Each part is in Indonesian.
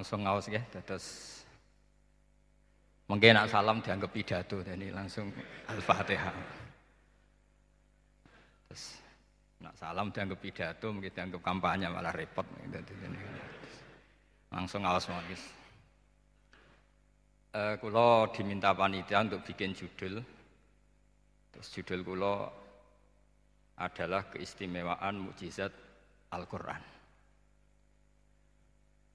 langsung ngawas ya terus mungkin nak salam dianggap pidato jadi langsung al-fatihah. Terus nak salam dianggap pidato mungkin dianggap kampanye malah repot gitu, langsung ngawas magis uh, kulo diminta panitia untuk bikin judul. Terus judul kulo adalah keistimewaan mukjizat Al-Quran.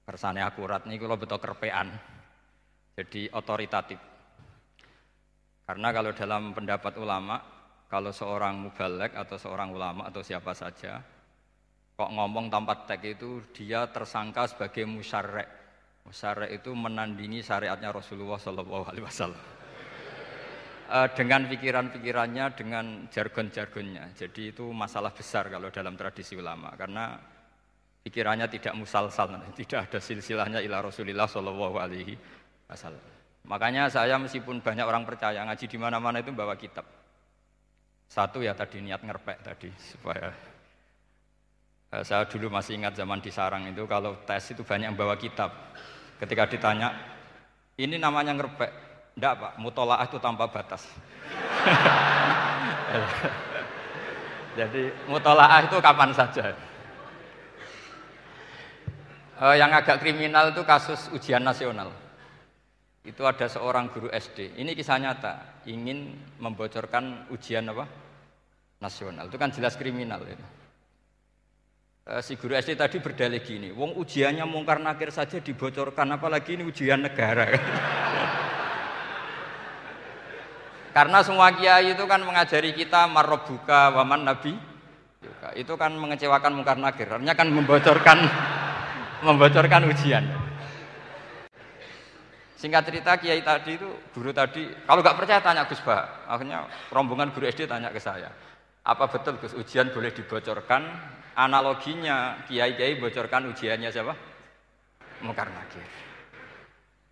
Kersane akurat nih kalau betul kerpean, jadi otoritatif. Karena kalau dalam pendapat ulama, kalau seorang mubalek atau seorang ulama atau siapa saja, kok ngomong tanpa teks itu dia tersangka sebagai musyarek. Musyarek itu menandingi syariatnya Rasulullah Shallallahu Alaihi Wasallam uh, dengan pikiran-pikirannya, dengan jargon-jargonnya. Jadi itu masalah besar kalau dalam tradisi ulama karena pikirannya tidak musalsal, tidak ada silsilahnya ila Rasulillah Shallallahu Alaihi Wasallam. Makanya saya meskipun banyak orang percaya ngaji di mana-mana itu bawa kitab. Satu ya tadi niat ngerpek tadi supaya uh, saya dulu masih ingat zaman di sarang itu kalau tes itu banyak yang bawa kitab. Ketika ditanya, ini namanya ngerpek, Enggak Pak, mutolaah itu tanpa batas. Jadi mutolaah itu kapan saja. Uh, yang agak kriminal itu kasus ujian nasional. Itu ada seorang guru SD. Ini kisah nyata, ingin membocorkan ujian apa? Nasional. Itu kan jelas kriminal itu. Uh, si guru SD tadi berdalih gini, wong ujiannya mungkar nakir saja dibocorkan, apalagi ini ujian negara. Karena semua kiai itu kan mengajari kita marrobuka waman nabi. Itu kan mengecewakan mungkar nakir. Artinya kan membocorkan membocorkan ujian. Singkat cerita kiai tadi itu guru tadi kalau nggak percaya tanya Gus Bah. Akhirnya rombongan guru SD tanya ke saya. Apa betul Gus ujian boleh dibocorkan? Analoginya kiai-kiai bocorkan ujiannya siapa? Mungkar nakir.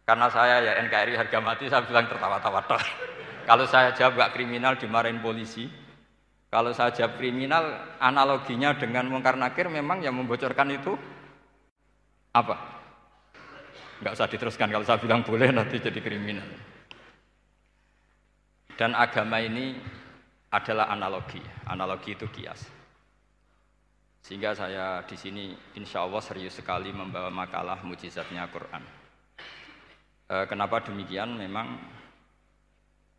Karena saya ya NKRI harga mati saya bilang tertawa-tawa kalau saya jawab gak kriminal dimarahin polisi. Kalau saya jawab kriminal, analoginya dengan mungkar nakir memang yang membocorkan itu apa? Gak usah diteruskan kalau saya bilang boleh nanti jadi kriminal. Dan agama ini adalah analogi. Analogi itu kias. Sehingga saya di sini insya Allah serius sekali membawa makalah mujizatnya Quran. E, kenapa demikian? Memang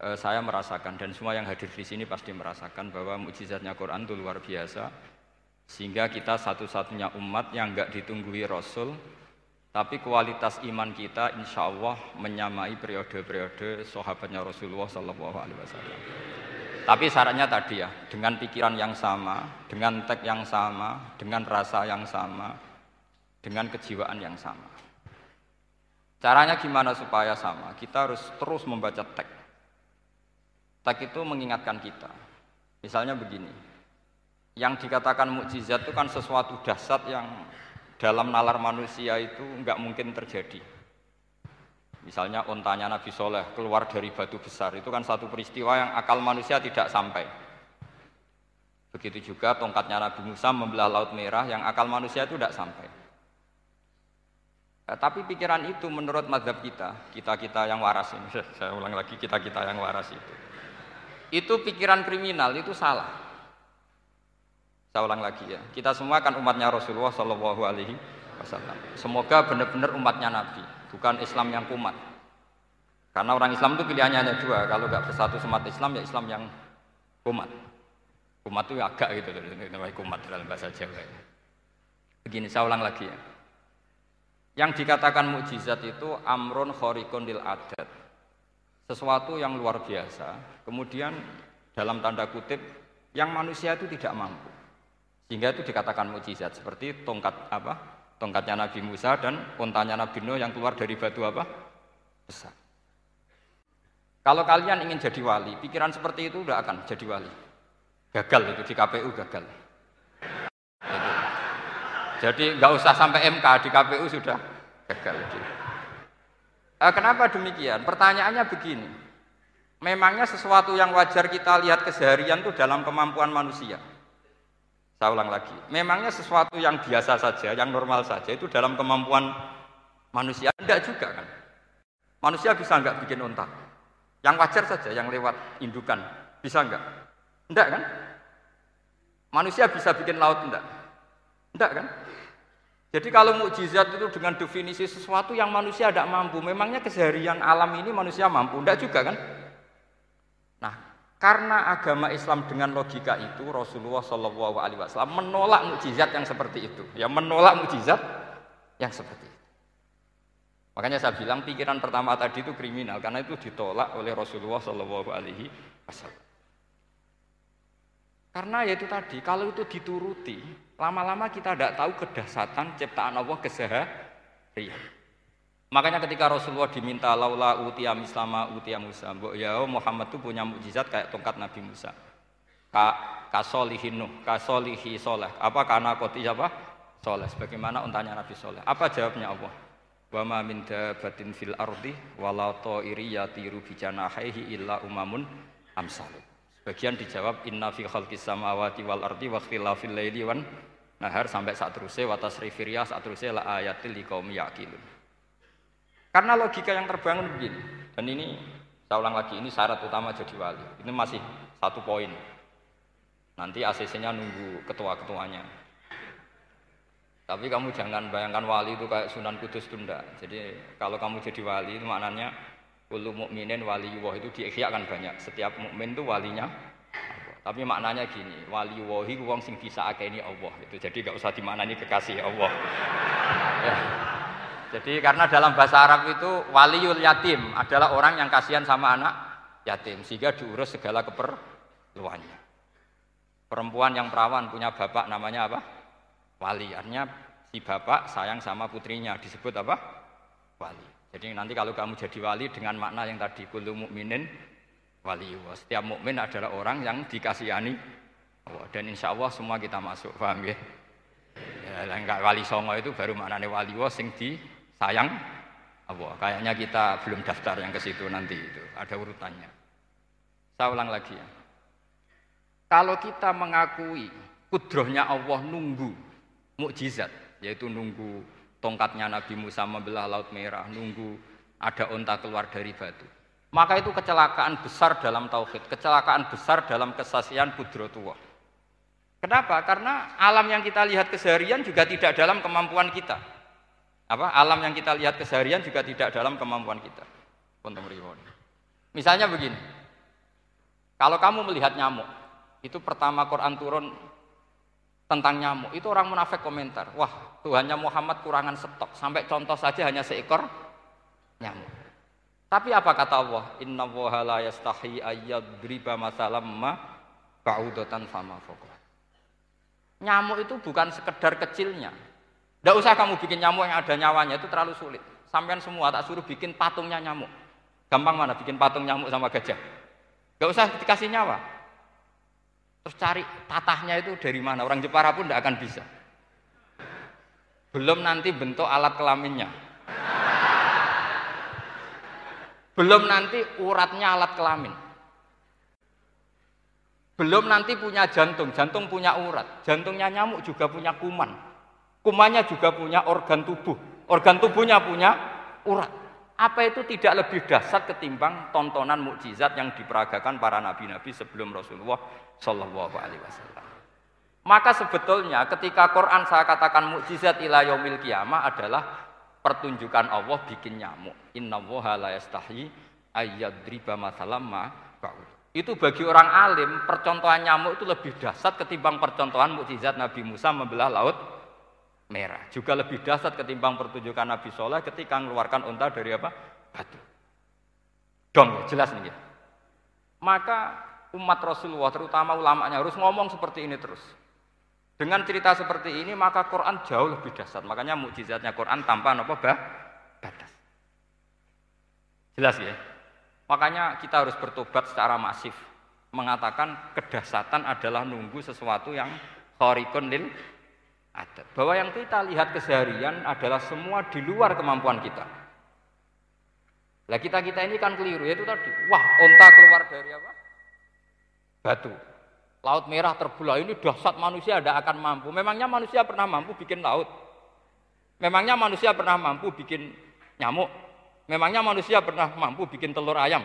Eh, saya merasakan dan semua yang hadir di sini pasti merasakan bahwa mukjizatnya Quran itu luar biasa sehingga kita satu-satunya umat yang enggak ditunggui Rasul tapi kualitas iman kita insya Allah menyamai periode-periode sahabatnya Rasulullah Sallallahu Alaihi Wasallam. Tapi syaratnya tadi ya, dengan pikiran yang sama, dengan teks yang sama, dengan rasa yang sama, dengan kejiwaan yang sama. Caranya gimana supaya sama? Kita harus terus membaca teks Tak itu mengingatkan kita. Misalnya begini, yang dikatakan mukjizat itu kan sesuatu dahsyat yang dalam nalar manusia itu nggak mungkin terjadi. Misalnya ontanya Nabi Soleh keluar dari batu besar itu kan satu peristiwa yang akal manusia tidak sampai. Begitu juga tongkatnya Nabi Musa membelah Laut Merah yang akal manusia itu tidak sampai. Eh, tapi pikiran itu menurut madhab kita, kita-kita yang waras ini, saya ulang lagi kita-kita yang waras itu itu pikiran kriminal itu salah. Saya ulang lagi ya, kita semua kan umatnya Rasulullah Shallallahu Alaihi Wasallam. Semoga benar-benar umatnya Nabi, bukan Islam yang kumat. Karena orang Islam itu pilihannya hanya dua, kalau nggak bersatu semat Islam ya Islam yang kumat. Kumat itu agak gitu, namanya kumat dalam bahasa Jawa. Begini, saya ulang lagi ya. Yang dikatakan mukjizat itu amrun khorikun lil adat sesuatu yang luar biasa, kemudian dalam tanda kutip yang manusia itu tidak mampu. Sehingga itu dikatakan mukjizat seperti tongkat apa? Tongkatnya Nabi Musa dan untanya Nabi Nuh yang keluar dari batu apa? Besar. Kalau kalian ingin jadi wali, pikiran seperti itu tidak akan jadi wali. Gagal itu di KPU gagal. Jadi nggak usah sampai MK di KPU sudah gagal. Eh, kenapa demikian? Pertanyaannya begini. Memangnya sesuatu yang wajar kita lihat keseharian itu dalam kemampuan manusia. Saya ulang lagi. Memangnya sesuatu yang biasa saja, yang normal saja itu dalam kemampuan Manusia enggak juga kan. Manusia bisa enggak bikin unta? Yang wajar saja, yang lewat indukan. Bisa enggak? Enggak kan? Manusia bisa bikin laut enggak? Enggak kan? Jadi kalau mukjizat itu dengan definisi sesuatu yang manusia tidak mampu, memangnya keseharian alam ini manusia mampu? Enggak juga kan? Nah, karena agama Islam dengan logika itu Rasulullah Shallallahu Alaihi Wasallam menolak mukjizat yang seperti itu, ya menolak mukjizat yang seperti itu. Makanya saya bilang pikiran pertama tadi itu kriminal karena itu ditolak oleh Rasulullah Shallallahu Alaihi Wasallam. Karena ya itu tadi, kalau itu dituruti, lama-lama kita tidak tahu kedahsatan ciptaan Allah keseharian. Makanya ketika Rasulullah diminta laula utia mislama utia Musa, ya Muhammad itu punya mukjizat kayak tongkat Nabi Musa. Ka kasolihin nuh, kasolihi soleh. Apa karena koti apa? Soleh. Sebagaimana untanya Nabi Soleh. Apa jawabnya Allah? Wa ma min dabatin fil ardi wala ta'iri yatiru bi janahihi illa umamun amsalukum. Bagian dijawab inna fi khalqis samawati wal ardi wa ikhtilafil laili wan nahar sampai saat terusnya wa tasrifir saat terusnya la ayatil liqaumi yaqilun. Karena logika yang terbangun begini. Dan ini saya ulang lagi ini syarat utama jadi wali. Ini masih satu poin. Nanti ACC-nya nunggu ketua-ketuanya. Tapi kamu jangan bayangkan wali itu kayak Sunan Kudus tunda. Jadi kalau kamu jadi wali itu maknanya Kullu mukminin wali Allah itu kan banyak. Setiap mukmin itu walinya Tapi maknanya gini, wali wahi wong sing bisa ini Allah itu. Jadi gak usah dimaknani kekasih Allah. ya. Jadi karena dalam bahasa Arab itu waliul yatim adalah orang yang kasihan sama anak yatim sehingga diurus segala keperluannya. Perempuan yang perawan punya bapak namanya apa? Wali. Artinya si bapak sayang sama putrinya disebut apa? Wali. Jadi nanti kalau kamu jadi wali dengan makna yang tadi kullu mukminin wali. Setiap mukmin adalah orang yang dikasihani Allah dan insya Allah semua kita masuk, paham ya? Ya, enggak wali songo itu baru maknanya wali wa sing di sayang Allah. Kayaknya kita belum daftar yang ke situ nanti itu, ada urutannya. Saya ulang lagi ya. Kalau kita mengakui kudrohnya Allah nunggu mukjizat, yaitu nunggu tongkatnya Nabi Musa membelah laut merah, nunggu ada unta keluar dari batu. Maka itu kecelakaan besar dalam tauhid, kecelakaan besar dalam kesaksian kudrotullah. Kenapa? Karena alam yang kita lihat keseharian juga tidak dalam kemampuan kita. Apa? Alam yang kita lihat keseharian juga tidak dalam kemampuan kita. Misalnya begini. Kalau kamu melihat nyamuk, itu pertama Quran turun tentang nyamuk. Itu orang munafik komentar, wah Tuhannya Muhammad kurangan stok. Sampai contoh saja hanya seekor nyamuk. Tapi apa kata Allah? Inna woha la yastahi ayyadriba masalam ma ba'udatan fama. Nyamuk itu bukan sekedar kecilnya. Tidak usah kamu bikin nyamuk yang ada nyawanya, itu terlalu sulit. Sampai semua tak suruh bikin patungnya nyamuk. Gampang mana bikin patung nyamuk sama gajah? Gak usah dikasih nyawa. Terus cari tatahnya itu dari mana? Orang Jepara pun tidak akan bisa. Belum nanti bentuk alat kelaminnya. Belum nanti uratnya alat kelamin. Belum nanti punya jantung, jantung punya urat. Jantungnya nyamuk juga punya kuman. Kumannya juga punya organ tubuh. Organ tubuhnya punya urat. Apa itu tidak lebih dahsyat ketimbang tontonan mukjizat yang diperagakan para nabi-nabi sebelum Rasulullah Shallallahu Alaihi Wasallam? Maka sebetulnya ketika Quran saya katakan mukjizat ila yaumil kiamah adalah pertunjukan Allah bikin nyamuk. Inna la yastahi ayyadriba masalam ma Itu bagi orang alim percontohan nyamuk itu lebih dahsyat ketimbang percontohan mukjizat Nabi Musa membelah laut merah. Juga lebih dahsyat ketimbang pertunjukan Nabi Soleh ketika mengeluarkan unta dari apa? Batu. Dong, jelas nih. Maka umat Rasulullah, terutama ulamanya harus ngomong seperti ini terus. Dengan cerita seperti ini, maka Quran jauh lebih dahsyat. Makanya mukjizatnya Quran tanpa apa bah? batas. Jelas ya? Makanya kita harus bertobat secara masif. Mengatakan kedahsatan adalah nunggu sesuatu yang khorikun lil ada. Bahwa yang kita lihat keseharian adalah semua di luar kemampuan kita. Lah kita kita ini kan keliru yaitu tadi. Wah, onta keluar dari apa? Batu. Laut merah terbelah ini dahsyat manusia tidak akan mampu. Memangnya manusia pernah mampu bikin laut? Memangnya manusia pernah mampu bikin nyamuk? Memangnya manusia pernah mampu bikin telur ayam?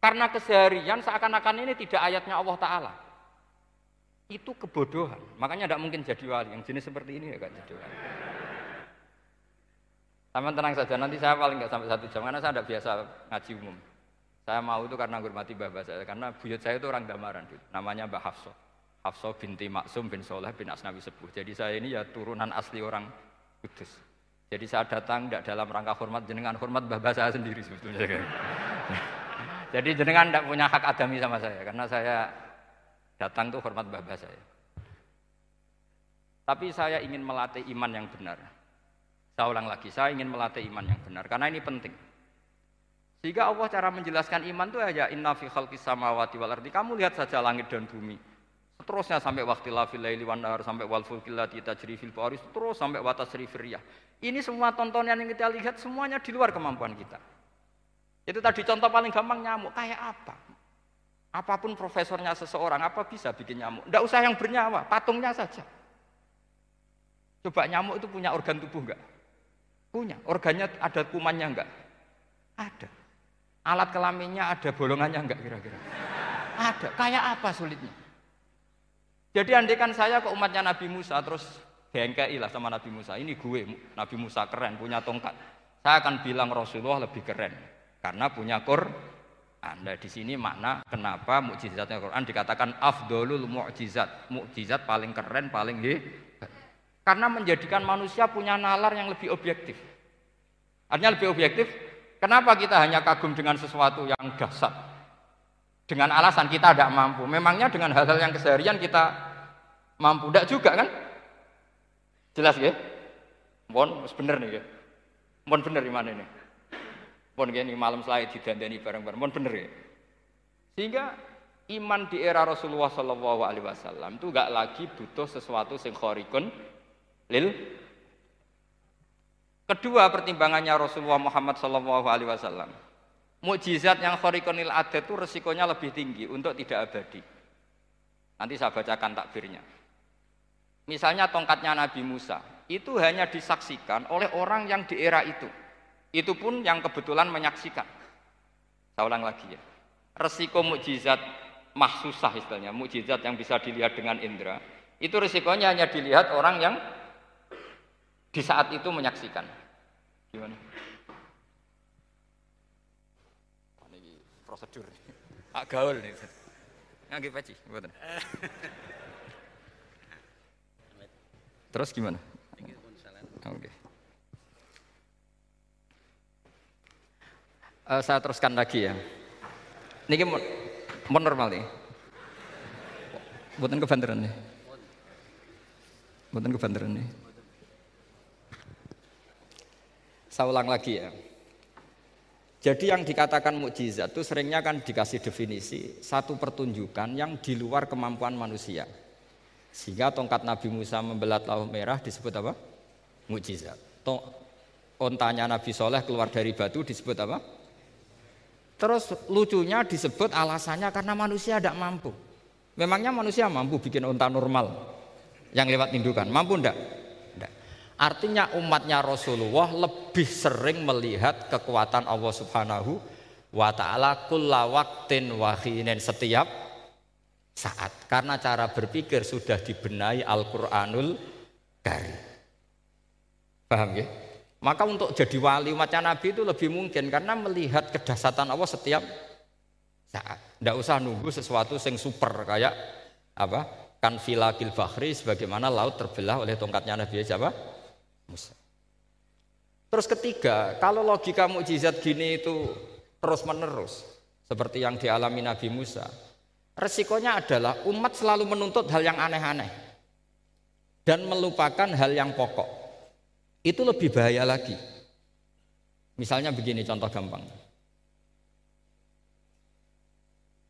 Karena keseharian seakan-akan ini tidak ayatnya Allah Ta'ala. Itu kebodohan. Makanya tidak mungkin jadi wali. Yang jenis seperti ini ya gak jadi wali. Sama tenang saja, nanti saya paling nggak sampai satu jam, karena saya tidak biasa ngaji umum. Saya mau itu karena hormati bapak saya, karena buyut saya itu orang Damaran, namanya Mbak Hafso. Hafso binti Maksum bin Soleh bin Asnawi Sepuh. Jadi saya ini ya turunan asli orang Kudus. Jadi saya datang tidak dalam rangka hormat jenengan hormat bapak saya sendiri sebetulnya. Jadi jenengan tidak punya hak adami sama saya, karena saya datang tuh hormat bapak saya. Tapi saya ingin melatih iman yang benar. Saya ulang lagi, saya ingin melatih iman yang benar karena ini penting. Sehingga Allah cara menjelaskan iman itu aja inna fi khalqis samawati wal ardi. Kamu lihat saja langit dan bumi. Seterusnya sampai waktu la fil laili wan sampai wal fulkil lati tajri fil bahri terus sampai wa tasri riyah. Ini semua tontonan yang kita lihat semuanya di luar kemampuan kita. Itu tadi contoh paling gampang nyamuk kayak apa? Apa pun profesornya seseorang, apa bisa bikin nyamuk? Tidak usah yang bernyawa, patungnya saja. Coba nyamuk itu punya organ tubuh enggak? Punya. Organnya ada kumannya enggak? Ada. Alat kelaminnya ada bolongannya enggak kira-kira? Ada. Kayak apa sulitnya? Jadi andikan saya ke umatnya Nabi Musa terus bengkai lah sama Nabi Musa. Ini gue, Nabi Musa keren, punya tongkat. Saya akan bilang Rasulullah lebih keren karena punya Quran. Anda di sini makna kenapa mukjizatnya Quran dikatakan afdolul mukjizat, mukjizat paling keren, paling hebat. Karena menjadikan manusia punya nalar yang lebih objektif. Artinya lebih objektif, kenapa kita hanya kagum dengan sesuatu yang dasar? Dengan alasan kita tidak mampu. Memangnya dengan hal-hal yang keseharian kita mampu? Tidak juga kan? Jelas ya? Mohon bener nih ya. Mohon bener di mana ini? Mohon gini malam selai didandani bareng-bareng. Mohon bener ya. Sehingga iman di era Rasulullah Shallallahu Alaihi Wasallam itu gak lagi butuh sesuatu sing khorikun lil Kedua pertimbangannya Rasulullah Muhammad Sallallahu Alaihi Wasallam, mukjizat yang khorikonil adat itu resikonya lebih tinggi untuk tidak abadi. Nanti saya bacakan takbirnya. Misalnya tongkatnya Nabi Musa, itu hanya disaksikan oleh orang yang di era itu. Itu pun yang kebetulan menyaksikan. Saya ulang lagi ya. Resiko mukjizat mahsusah istilahnya, mukjizat yang bisa dilihat dengan indera, itu resikonya hanya dilihat orang yang di saat itu menyaksikan. Gimana? Ini prosedur. Pak gaul nih. Ngagi peci. Terus gimana? Oke. Okay. Uh, saya teruskan lagi ya. Ini mau normal nih. Buatan kebanteran nih. Buatan kebanteran nih. Saya ulang lagi ya. Jadi yang dikatakan mukjizat itu seringnya kan dikasih definisi satu pertunjukan yang di luar kemampuan manusia. Sehingga tongkat Nabi Musa membelat laut merah disebut apa? Mukjizat. Ontanya Nabi Soleh keluar dari batu disebut apa? Terus lucunya disebut alasannya karena manusia tidak mampu. Memangnya manusia mampu bikin onta normal yang lewat indukan? Mampu enggak? Artinya umatnya Rasulullah lebih sering melihat kekuatan Allah Subhanahu wa taala kulla waktin wahinin setiap saat karena cara berpikir sudah dibenahi Al-Qur'anul Karim. Paham ya? Maka untuk jadi wali umatnya Nabi itu lebih mungkin karena melihat kedasatan Allah setiap saat. Tidak usah nunggu sesuatu yang super kayak apa? Kan filakil bahri sebagaimana laut terbelah oleh tongkatnya Nabi siapa? Musa. Terus ketiga, kalau logika mukjizat gini itu terus menerus seperti yang dialami Nabi Musa, resikonya adalah umat selalu menuntut hal yang aneh-aneh dan melupakan hal yang pokok. Itu lebih bahaya lagi. Misalnya begini contoh gampang.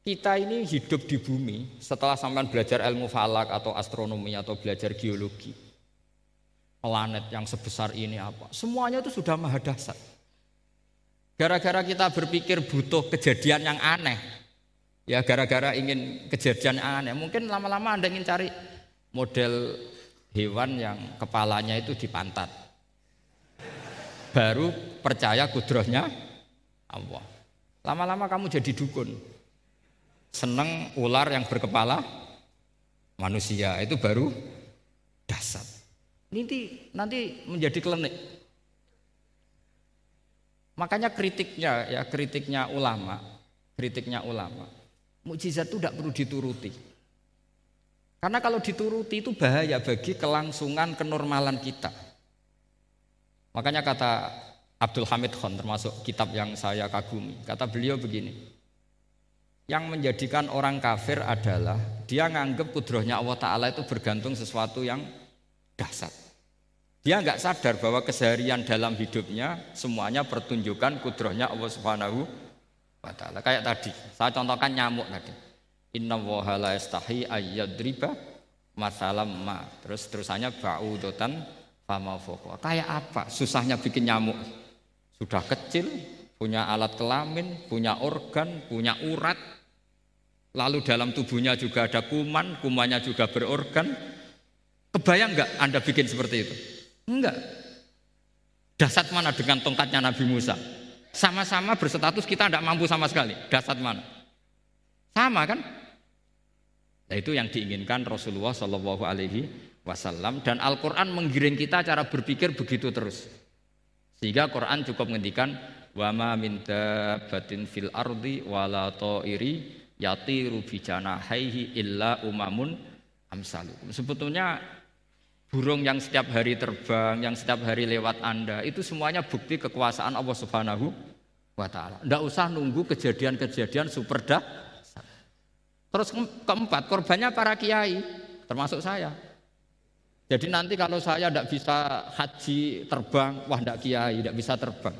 Kita ini hidup di bumi setelah sampai belajar ilmu falak atau astronomi atau belajar geologi planet yang sebesar ini apa. Semuanya itu sudah maha dasar. Gara-gara kita berpikir butuh kejadian yang aneh. Ya gara-gara ingin kejadian yang aneh. Mungkin lama-lama Anda ingin cari model hewan yang kepalanya itu di pantat. Baru percaya kudrohnya Allah. Lama-lama kamu jadi dukun. Seneng ular yang berkepala manusia itu baru dasar. Nanti nanti menjadi klenik. Makanya kritiknya ya kritiknya ulama, kritiknya ulama. Mukjizat itu tidak perlu dituruti. Karena kalau dituruti itu bahaya bagi kelangsungan kenormalan kita. Makanya kata Abdul Hamid Khan termasuk kitab yang saya kagumi. Kata beliau begini. Yang menjadikan orang kafir adalah dia nganggap kudrohnya Allah Ta'ala itu bergantung sesuatu yang dasar. Dia nggak sadar bahwa keseharian dalam hidupnya semuanya pertunjukan kudrohnya Allah Subhanahu wa taala. Kayak tadi, saya contohkan nyamuk tadi. Inna woha la yastahi ayyadriba masalam ma. Terus terusannya ba'udotan fama. Kayak apa? Susahnya bikin nyamuk. Sudah kecil, punya alat kelamin, punya organ, punya urat. Lalu dalam tubuhnya juga ada kuman, kumannya juga berorgan. Kebayang nggak Anda bikin seperti itu? Enggak. Dasar mana dengan tongkatnya Nabi Musa? Sama-sama berstatus kita tidak mampu sama sekali. Dasar mana? Sama kan? Nah, itu yang diinginkan Rasulullah Shallallahu Alaihi Wasallam dan Al-Quran menggiring kita cara berpikir begitu terus. Sehingga Quran cukup menghentikan wama minta batin fil ardi wala iri yatiru bijana haihi illa umamun amsalu. Sebetulnya burung yang setiap hari terbang, yang setiap hari lewat Anda, itu semuanya bukti kekuasaan Allah Subhanahu wa taala. Tidak usah nunggu kejadian-kejadian super dah Terus keempat, korbannya para kiai, termasuk saya. Jadi nanti kalau saya tidak bisa haji terbang, wah tidak kiai, tidak bisa terbang.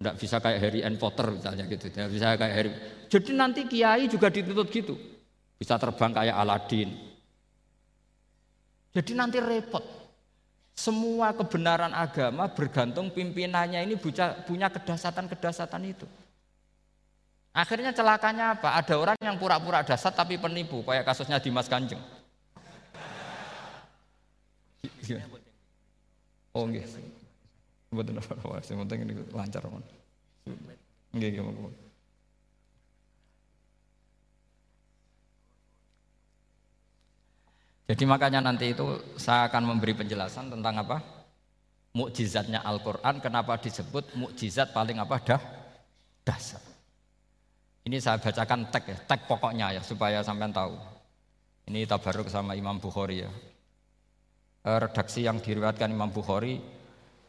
Tidak bisa kayak Harry and Potter misalnya gitu, tidak bisa kayak Harry. Jadi nanti kiai juga dituntut gitu, bisa terbang kayak Aladin. Jadi nanti repot. Semua kebenaran agama bergantung pimpinannya ini punya kedasatan-kedasatan itu. Akhirnya celakanya apa? Ada orang yang pura-pura dasar tapi penipu, kayak kasusnya Dimas Kanjeng. Oh nggih. Mboten lancar. Jadi makanya nanti itu saya akan memberi penjelasan tentang apa? Mukjizatnya Al-Qur'an kenapa disebut mukjizat paling apa dah dasar. Ini saya bacakan tag ya, tag pokoknya ya supaya sampean tahu. Ini tabaruk sama Imam Bukhari ya. Eh, redaksi yang diriwayatkan Imam Bukhari,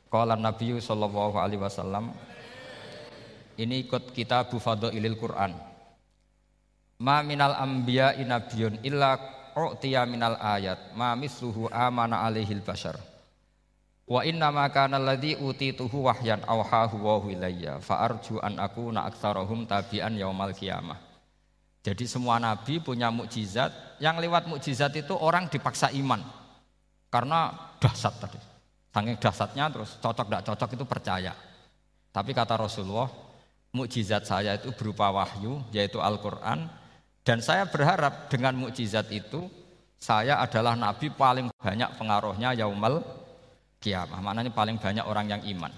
qala Nabi sallallahu alaihi wasallam ini ikut kita Bufado Ilil Quran. Ma minal anbiya inabiyun illa u'tiya minal ayat ma misluhu amana alaihil bashar. Wa inna ma kana alladhi utituhu wahyan awhahu wa ilayya fa arju an akuna aktsarahum tabi'an yaumal qiyamah. Jadi semua nabi punya mukjizat, yang lewat mukjizat itu orang dipaksa iman. Karena dahsyat tadi. Saking dahsyatnya terus cocok tidak cocok itu percaya. Tapi kata Rasulullah, mukjizat saya itu berupa wahyu yaitu Al-Qur'an dan saya berharap dengan mukjizat itu saya adalah nabi paling banyak pengaruhnya yaumal kiamah. Maknanya paling banyak orang yang iman.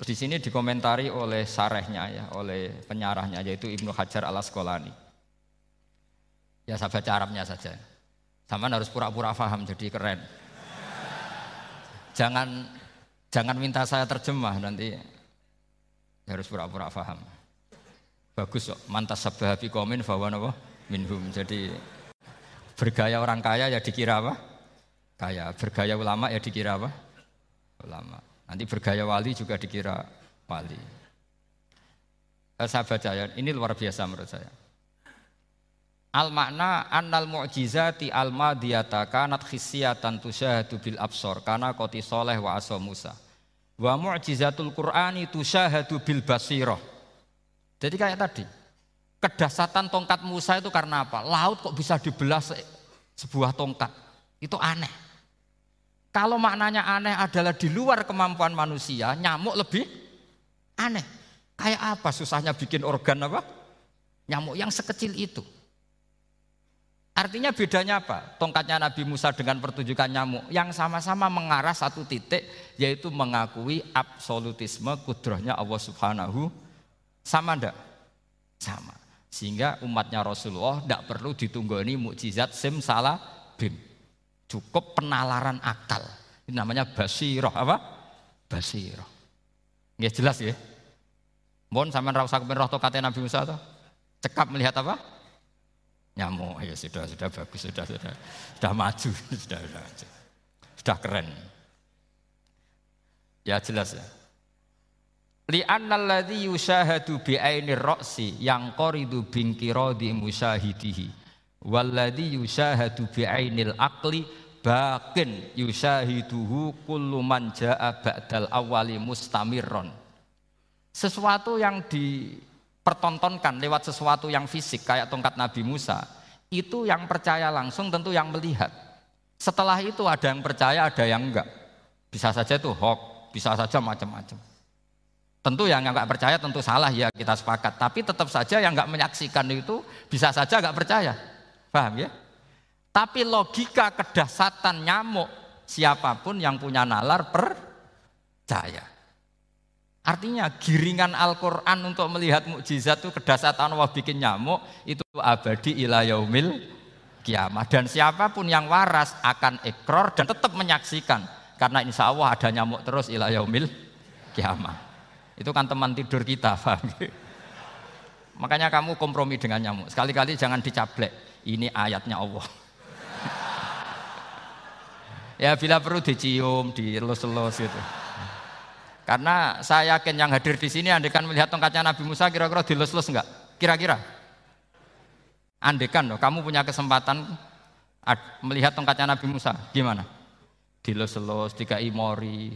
Terus di sini dikomentari oleh sarehnya ya, oleh penyarahnya yaitu Ibnu Hajar al Asqalani. Ya saya baca Arabnya saja. Sama harus pura-pura paham jadi keren. Jangan jangan minta saya terjemah nanti harus pura-pura paham. Bagus kok, mantas sabahabi komen bahwa minhum. Jadi bergaya orang kaya ya dikira apa? kaya. Bergaya ulama ya dikira apa? Ulama. Nanti bergaya wali juga dikira wali. Eh, saya baca ya, ini luar biasa menurut saya. Al makna annal mu'jizati al madiyata kanat khisyatan tusyahadu bil absor kana koti soleh wa aso Musa. Wa mu'jizatul Qur'ani tusyahadu bil basirah. Jadi kayak tadi, kedasatan tongkat Musa itu karena apa? Laut kok bisa dibelah sebuah tongkat. Itu aneh. Kalau maknanya aneh adalah di luar kemampuan manusia, nyamuk lebih aneh. Kayak apa susahnya bikin organ apa? Nyamuk yang sekecil itu. Artinya bedanya apa? Tongkatnya Nabi Musa dengan pertunjukan nyamuk yang sama-sama mengarah satu titik yaitu mengakui absolutisme kudrohnya Allah Subhanahu sama ndak? Sama. Sehingga umatnya Rasulullah tidak perlu ditunggoni mukjizat sim salah bim. Cukup penalaran akal. Ini namanya basiroh apa? Basiroh. Nggak jelas ya? Mohon sampean ra usah roh Nabi Musa toh. Cekap melihat apa? Nyamuk. Ya sudah, sudah bagus, sudah, sudah. Sudah maju, sudah, sudah. Sudah keren. Ya jelas ya. Li'anna alladhi yushahadu bi'aini ra'si yang qoridu binkiradi musyahidihi walladhi yushahadu bi'ainil aqli bakin yushahiduhu kullu man ja'a ba'dal awali mustamirron sesuatu yang dipertontonkan lewat sesuatu yang fisik kayak tongkat Nabi Musa itu yang percaya langsung tentu yang melihat setelah itu ada yang percaya ada yang enggak bisa saja itu hoax bisa saja macam-macam Tentu yang nggak percaya tentu salah ya kita sepakat. Tapi tetap saja yang nggak menyaksikan itu bisa saja nggak percaya. Paham ya? Tapi logika kedasatan nyamuk siapa pun yang punya nalar percaya. Artinya giringan Al-Quran untuk melihat mukjizat itu kedasatan Allah bikin nyamuk itu abadi ila yaumil kiamah. Dan siapa pun yang waras akan ekor dan tetap menyaksikan. Karena insya Allah ada nyamuk terus ila yaumil kiamah. Itu kan teman tidur kita, paham? Makanya kamu kompromi dengan nyamuk. Sekali-kali jangan dicaplek. Ini ayatnya Allah. ya bila perlu dicium, dilus-lus itu. Karena saya yakin yang hadir di sini andekan melihat tongkatnya Nabi Musa kira-kira dilus-lus enggak? Kira-kira? Andekan loh, kamu punya kesempatan melihat tongkatnya Nabi Musa, gimana? Dilus-lus, tiga imori,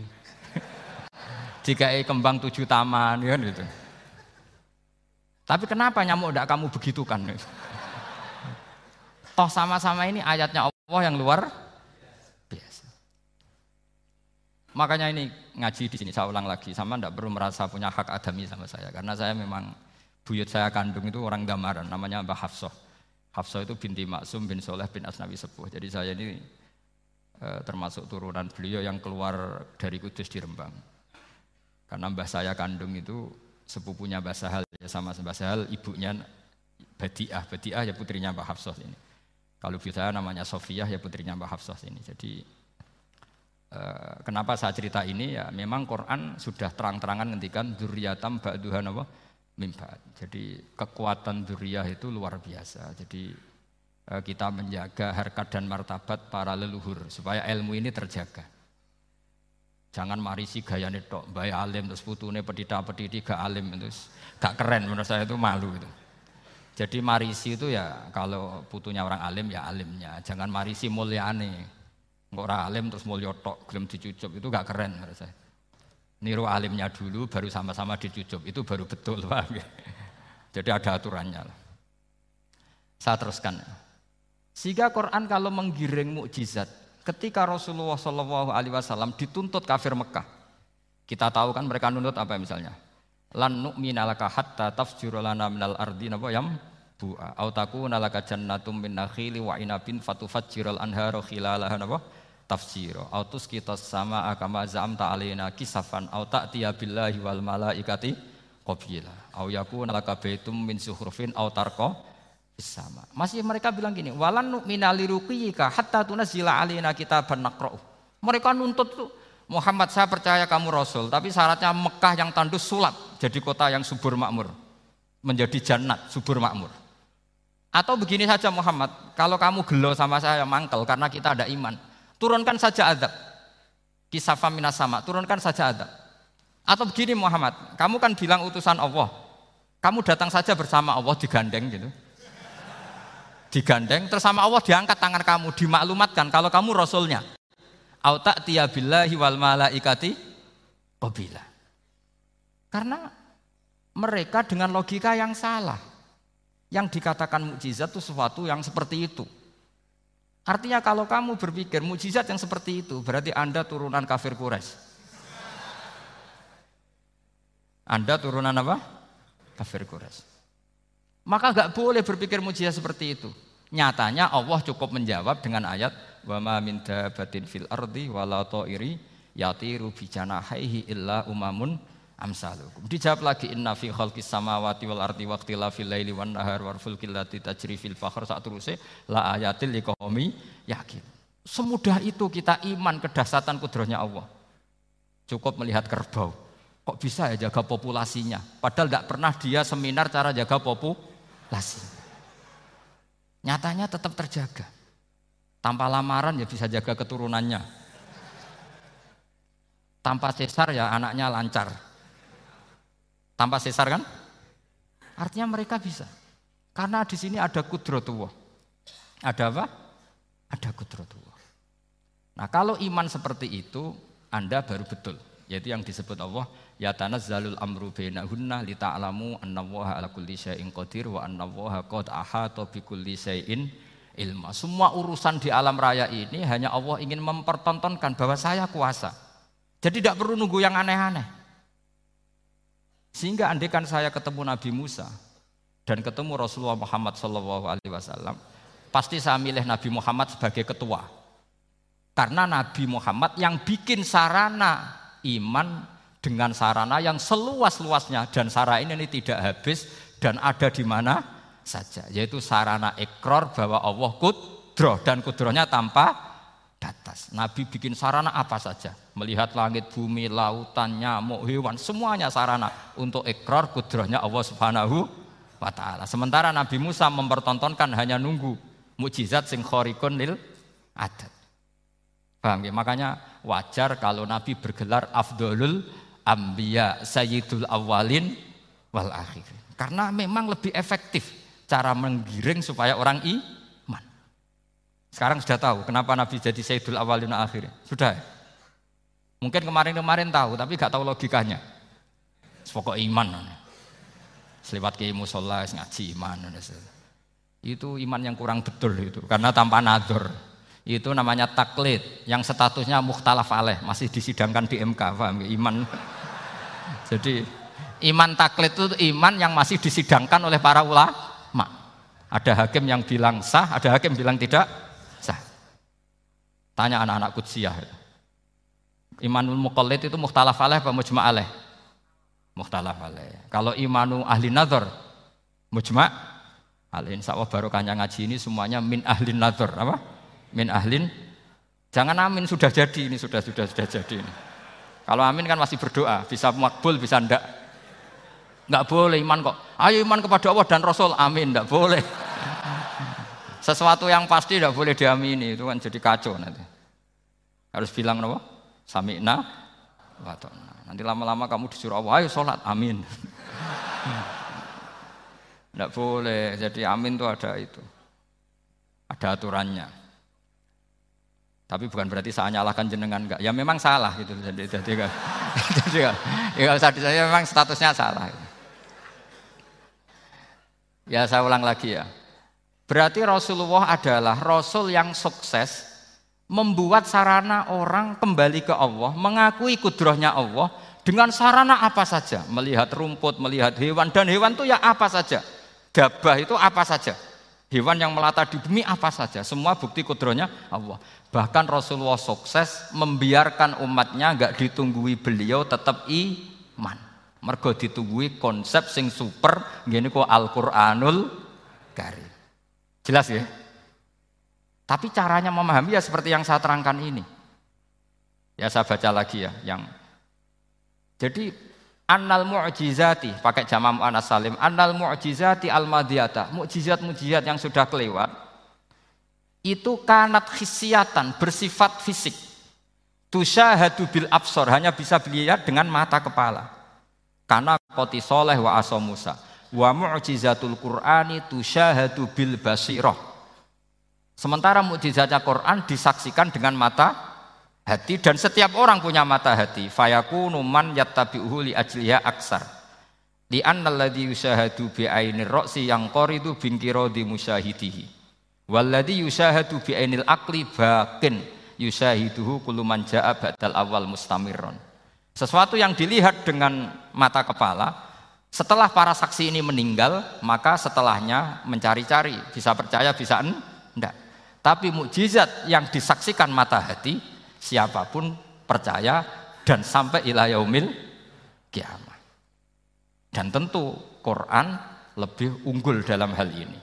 jika kembang tujuh taman kan gitu. Tapi kenapa nyamuk tidak kamu begitukan? Toh sama-sama ini ayatnya Allah yang luar biasa. Makanya ini ngaji di sini saya ulang lagi, sama tidak perlu merasa punya hak adami sama saya karena saya memang buyut saya kandung itu orang gambaran namanya Mbah Hafsah. Hafsah itu binti Maksum bin Soleh bin Asnawi Sepuh. Jadi saya ini eh, termasuk turunan beliau yang keluar dari Kudus di Rembang. Karena mbah saya kandung itu sepupunya Mbah Sahal ya sama Mbah Sahal ibunya Badiah, Badiah ya putrinya Mbah Hafsah ini. Kalau ibu saya namanya Sofiyah ya putrinya Mbah Hafsah ini. Jadi kenapa saya cerita ini ya memang Quran sudah terang-terangan ngendikan dzurriyatam ba'duhan apa mimba. Jadi kekuatan dzurriyah itu luar biasa. Jadi eh, kita menjaga harkat dan martabat para leluhur supaya ilmu ini terjaga. Jangan marisi gaya tok, bayi alim terus putune pedita pediti gak alim terus gak keren menurut saya itu malu itu. Jadi marisi itu ya kalau putunya orang alim ya alimnya, jangan marisi mulyane. Orang alim terus mulya tok gelem dicucup itu gak keren menurut saya. Niru alimnya dulu baru sama-sama dicucup itu baru betul Pak. Jadi ada aturannya lah. Saya teruskan. Sehingga Quran kalau menggiring mukjizat ketika Rasulullah Shallallahu Alaihi Wasallam dituntut kafir Mekah, kita tahu kan mereka nuntut apa misalnya? Lan nu'mina laka hatta tafjura lana minal ardi napa yam bu'a au takuna laka jannatum min nakhili wa inabin fatufajjiral anharu khilalaha napa tafsira au tusqitas sama akama zamta alaina kisafan au ta'tiya billahi wal malaikati qabila au yakuna laka baitum min suhrufin au tarqa sama. Masih mereka bilang gini, walan nu'mina liruqiyika hatta tunazila alina kitaban naqra'u. Mereka nuntut tuh Muhammad saya percaya kamu rasul, tapi syaratnya Mekah yang tandus sulap jadi kota yang subur makmur. Menjadi jannat subur makmur. Atau begini saja Muhammad, kalau kamu gelo sama saya mangkel karena kita ada iman, turunkan saja adab. Kisah minas sama, turunkan saja adab. Atau begini Muhammad, kamu kan bilang utusan Allah. Kamu datang saja bersama Allah digandeng gitu digandeng terus sama Allah diangkat tangan kamu dimaklumatkan kalau kamu rasulnya au ta'tiya billahi wal malaikati qabila karena mereka dengan logika yang salah yang dikatakan mukjizat itu sesuatu yang seperti itu artinya kalau kamu berpikir mukjizat yang seperti itu berarti anda turunan kafir Quraisy. Anda turunan apa? Kafir Quraisy. Maka nggak boleh berpikir mujizat seperti itu. Nyatanya Allah cukup menjawab dengan ayat wa ma min dabatin fil ardi wala ta'iri yatiru bi illa umamun amsalukum. Dijawab lagi inna fi khalqis samawati wal ardi wa ikhtilafil laili wan nahar wal fulkil lati tajri fil bahr sak teruse la ayatil liqaumi yakin. Semudah itu kita iman kedahsatan kudrohnya Allah. Cukup melihat kerbau. Kok bisa ya jaga populasinya? Padahal tidak pernah dia seminar cara jaga populasi. Nyatanya tetap terjaga. Tanpa lamaran ya bisa jaga keturunannya. Tanpa sesar ya anaknya lancar. Tanpa sesar kan? Artinya mereka bisa. Karena di sini ada kudrotullah. Ada apa? Ada kudrotullah. Nah kalau iman seperti itu, Anda baru betul. Yaitu yang disebut Allah ya tanazzalul amru bainahunna li ta'lamu annallaha ala kulli syai'in qadir wa annallaha qad ahata bi kulli syai'in ilma. Semua urusan di alam raya ini hanya Allah ingin mempertontonkan bahwa saya kuasa. Jadi tidak perlu nunggu yang aneh-aneh. Sehingga andekan saya ketemu Nabi Musa dan ketemu Rasulullah Muhammad Shallallahu Alaihi Wasallam, pasti saya milih Nabi Muhammad sebagai ketua. Karena Nabi Muhammad yang bikin sarana iman dengan sarana yang seluas-luasnya dan sarana ini, ini tidak habis dan ada di mana saja yaitu sarana ekor bahwa Allah kudroh dan kudrohnya tanpa batas. Nabi bikin sarana apa saja melihat langit, bumi, lautan, nyamuk, hewan semuanya sarana untuk ekor kudrohnya Allah Subhanahu wa taala. Sementara Nabi Musa mempertontonkan hanya nunggu mukjizat sing khorikun lil adat. Paham ya? Makanya wajar kalau Nabi bergelar afdolul Ambiya sayyidul awalin wal akhirin. Karena memang lebih efektif cara menggiring supaya orang iman. Sekarang sudah tahu kenapa Nabi jadi sayyidul awalin wal akhirin. Sudah. Mungkin kemarin-kemarin tahu tapi gak tahu logikanya. Pokok iman. Selewat ke musola ngaji iman. Itu iman yang kurang betul itu karena tanpa nador itu namanya taklid yang statusnya mukhtalaf aleh masih disidangkan di MK paham ya? iman jadi iman taklid itu iman yang masih disidangkan oleh para ulama ada hakim yang bilang sah ada hakim bilang tidak tanya anak-anak kudsiyah imanul muqallid itu mukhtalaf aleh apa mujma' aleh mukhtalaf aleh kalau imanu ahli nazar mujma' aleh insya Allah barokahnya ngaji ini semuanya min ahli nazar apa min ahlin jangan amin sudah jadi ini sudah sudah sudah jadi ini. Kalau amin kan masih berdoa, bisa makbul, bisa ndak. Enggak boleh iman kok. Ayo iman kepada Allah dan Rasul, amin, enggak boleh. Sesuatu yang pasti enggak boleh diamini, itu kan jadi kacau nanti. Harus bilang apa? Sami'na wa Nanti lama-lama kamu disuruh Allah, ayo sholat, amin. Enggak boleh, jadi amin itu ada itu. Ada aturannya. Tapi bukan berarti saya nyalahkan jenengan enggak. Ya memang salah gitu. Jadi jadi kan. jadi kan. Ya saya memang statusnya salah. Ya saya ulang lagi ya. Berarti Rasulullah adalah rasul yang sukses membuat sarana orang kembali ke Allah, mengakui kudrohnya Allah dengan sarana apa saja, melihat rumput, melihat hewan dan hewan itu ya apa saja. Gabah itu apa saja. Hewan yang melata di bumi apa saja, semua bukti kudrohnya Allah. Bahkan Rasulullah sukses membiarkan umatnya nggak ditunggui beliau tetap iman. Mergo ditunggui konsep sing super gini kok Al-Qur'anul Karim. Jelas ya? Tapi caranya memahami ya seperti yang saya terangkan ini. Ya saya baca lagi ya yang jadi Annal mu'jizati pakai jama anas salim. Annal mu'jizati al madiyata. Mukjizat-mukjizat yang sudah kelewat itu kanat khisiatan bersifat fisik. Tusyahadu bil absor hanya bisa dilihat dengan mata kepala. Karena koti soleh wa aso Musa. Wa mu'jizatul Qur'ani tusyahadu bil basiroh. Sementara mukjizatnya Quran disaksikan dengan mata hati dan setiap orang punya mata hati. Fayakunu man yattabi'uhu li ajliha aksar. Li annalladzi yusahadu bi ainir ra'si yang qaridu bin di musyahidihi. Walladzi yusahadu bi ainil aqli bakin. Yusahiduhu kullu man ja'a ba'dal awal mustamirron. Sesuatu yang dilihat dengan mata kepala Setelah para saksi ini meninggal, maka setelahnya mencari-cari, bisa percaya, bisa enggak. Tapi mukjizat yang disaksikan mata hati, siapa pun percaya dan sampai ila yaumil kiamat. Dan tentu Quran lebih unggul dalam hal ini.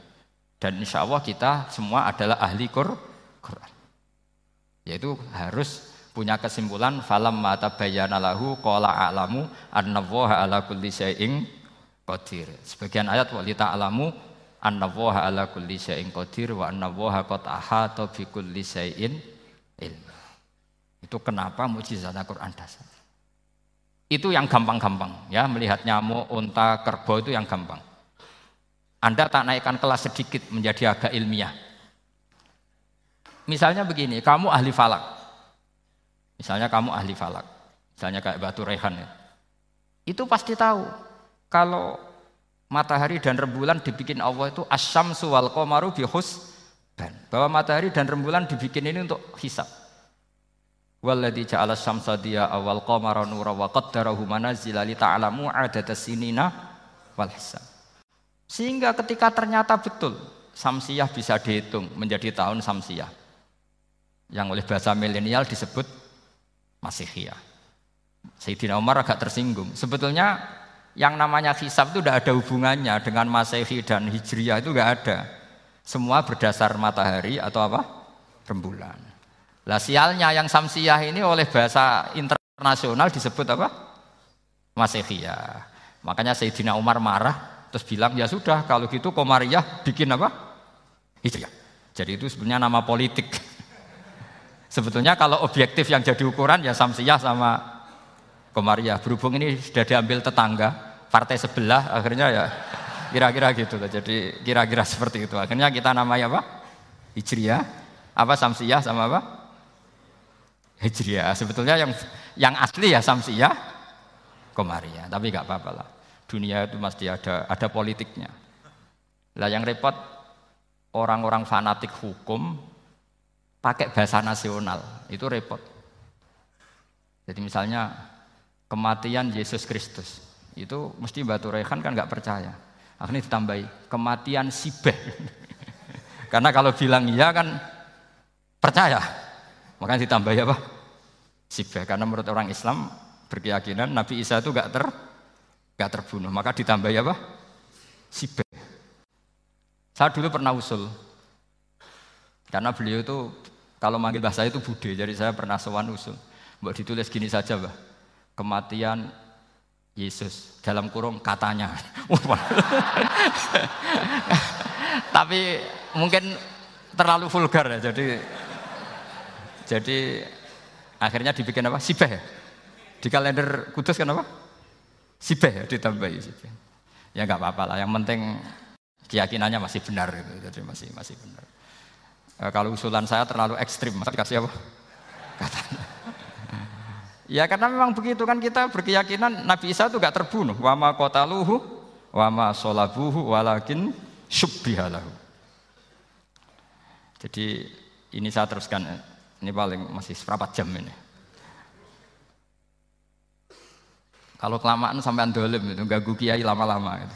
Dan insya Allah kita semua adalah ahli Quran. Yaitu harus punya kesimpulan falam mata bayana lahu qala a'lamu annallaha ala kulli syai'in qadir. Sebagian ayat wa li ta'lamu anna waha ala kulli syai'in qadir wa anna waha qad ahata bi kulli syai'in ilmu. Itu kenapa mukjizat Al-Qur'an dasar. Itu yang gampang-gampang ya, melihat nyamuk, unta, kerbau itu yang gampang. Anda tak naikkan kelas sedikit menjadi agak ilmiah. Misalnya begini, kamu ahli falak. Misalnya kamu ahli falak. Misalnya kayak batu rehan ya. Itu pasti tahu kalau matahari dan rembulan dibikin Allah itu asyam suwal komaru bihusban. Bahwa matahari dan rembulan dibikin ini untuk hisab. Walladzi ja'ala syamsa dia awal qamara nura wa qaddarahu manazila li ta'lamu adada sinina wal hisab. Sehingga ketika ternyata betul samsiah bisa dihitung menjadi tahun samsiah. Yang oleh bahasa milenial disebut Masihiyah. Sayyidina Umar agak tersinggung. Sebetulnya yang namanya hisab itu tidak ada hubungannya dengan masehi dan hijriyah itu nggak ada. Semua berdasar matahari atau apa? Rembulan. Lah sialnya yang samsiah ini oleh bahasa internasional disebut apa? Masehiyah. Makanya Sayyidina Umar marah terus bilang ya sudah kalau gitu Komariah bikin apa? Hijriyah. Jadi itu sebenarnya nama politik. Sebetulnya kalau objektif yang jadi ukuran ya samsiah sama Komariah. Berhubung ini sudah diambil tetangga, partai sebelah, akhirnya ya kira-kira gitu. Jadi kira-kira seperti itu. Akhirnya kita namanya apa? Hijriah, apa Samsiyah sama apa? Hijriah. Sebetulnya yang yang asli ya Samsiyah, Komariah. Tapi nggak apa-apa lah. Dunia itu mesti ada ada politiknya. Lah yang repot orang-orang fanatik hukum pakai bahasa nasional itu repot. Jadi misalnya kematian Yesus Kristus. Itu mesti Batu Rehan kan nggak percaya. Akhirnya ditambahi kematian Sibeh. Karena kalau bilang iya kan percaya. Makanya ditambahi apa? Sibeh. Karena menurut orang Islam berkeyakinan Nabi Isa itu nggak ter nggak terbunuh. Maka ditambahi apa? Sibeh. Saya dulu pernah usul. Karena beliau itu kalau manggil bahasa itu bude, jadi saya pernah sewan usul. Buat ditulis gini saja, Mbak kematian Yesus dalam kurung katanya. Tapi mungkin terlalu vulgar ya. Jadi jadi akhirnya dibikin apa? Sibeh ya. Di kalender Kudus kan apa? Sibeh ya ditambahi sibeh. Ya nggak apa-apa lah. Yang penting keyakinannya masih benar gitu. Jadi masih masih benar. E, kalau usulan saya terlalu ekstrim, masa dikasih apa? Katanya. Ya karena memang begitu kan kita berkeyakinan Nabi Isa itu gak terbunuh. Wama kotaluhu, wama solabuhu, walakin syubbihalahu. Jadi ini saya teruskan. Ini paling masih seberapa jam ini. Kalau kelamaan sampai andolim itu ganggu kiai lama-lama. Gitu.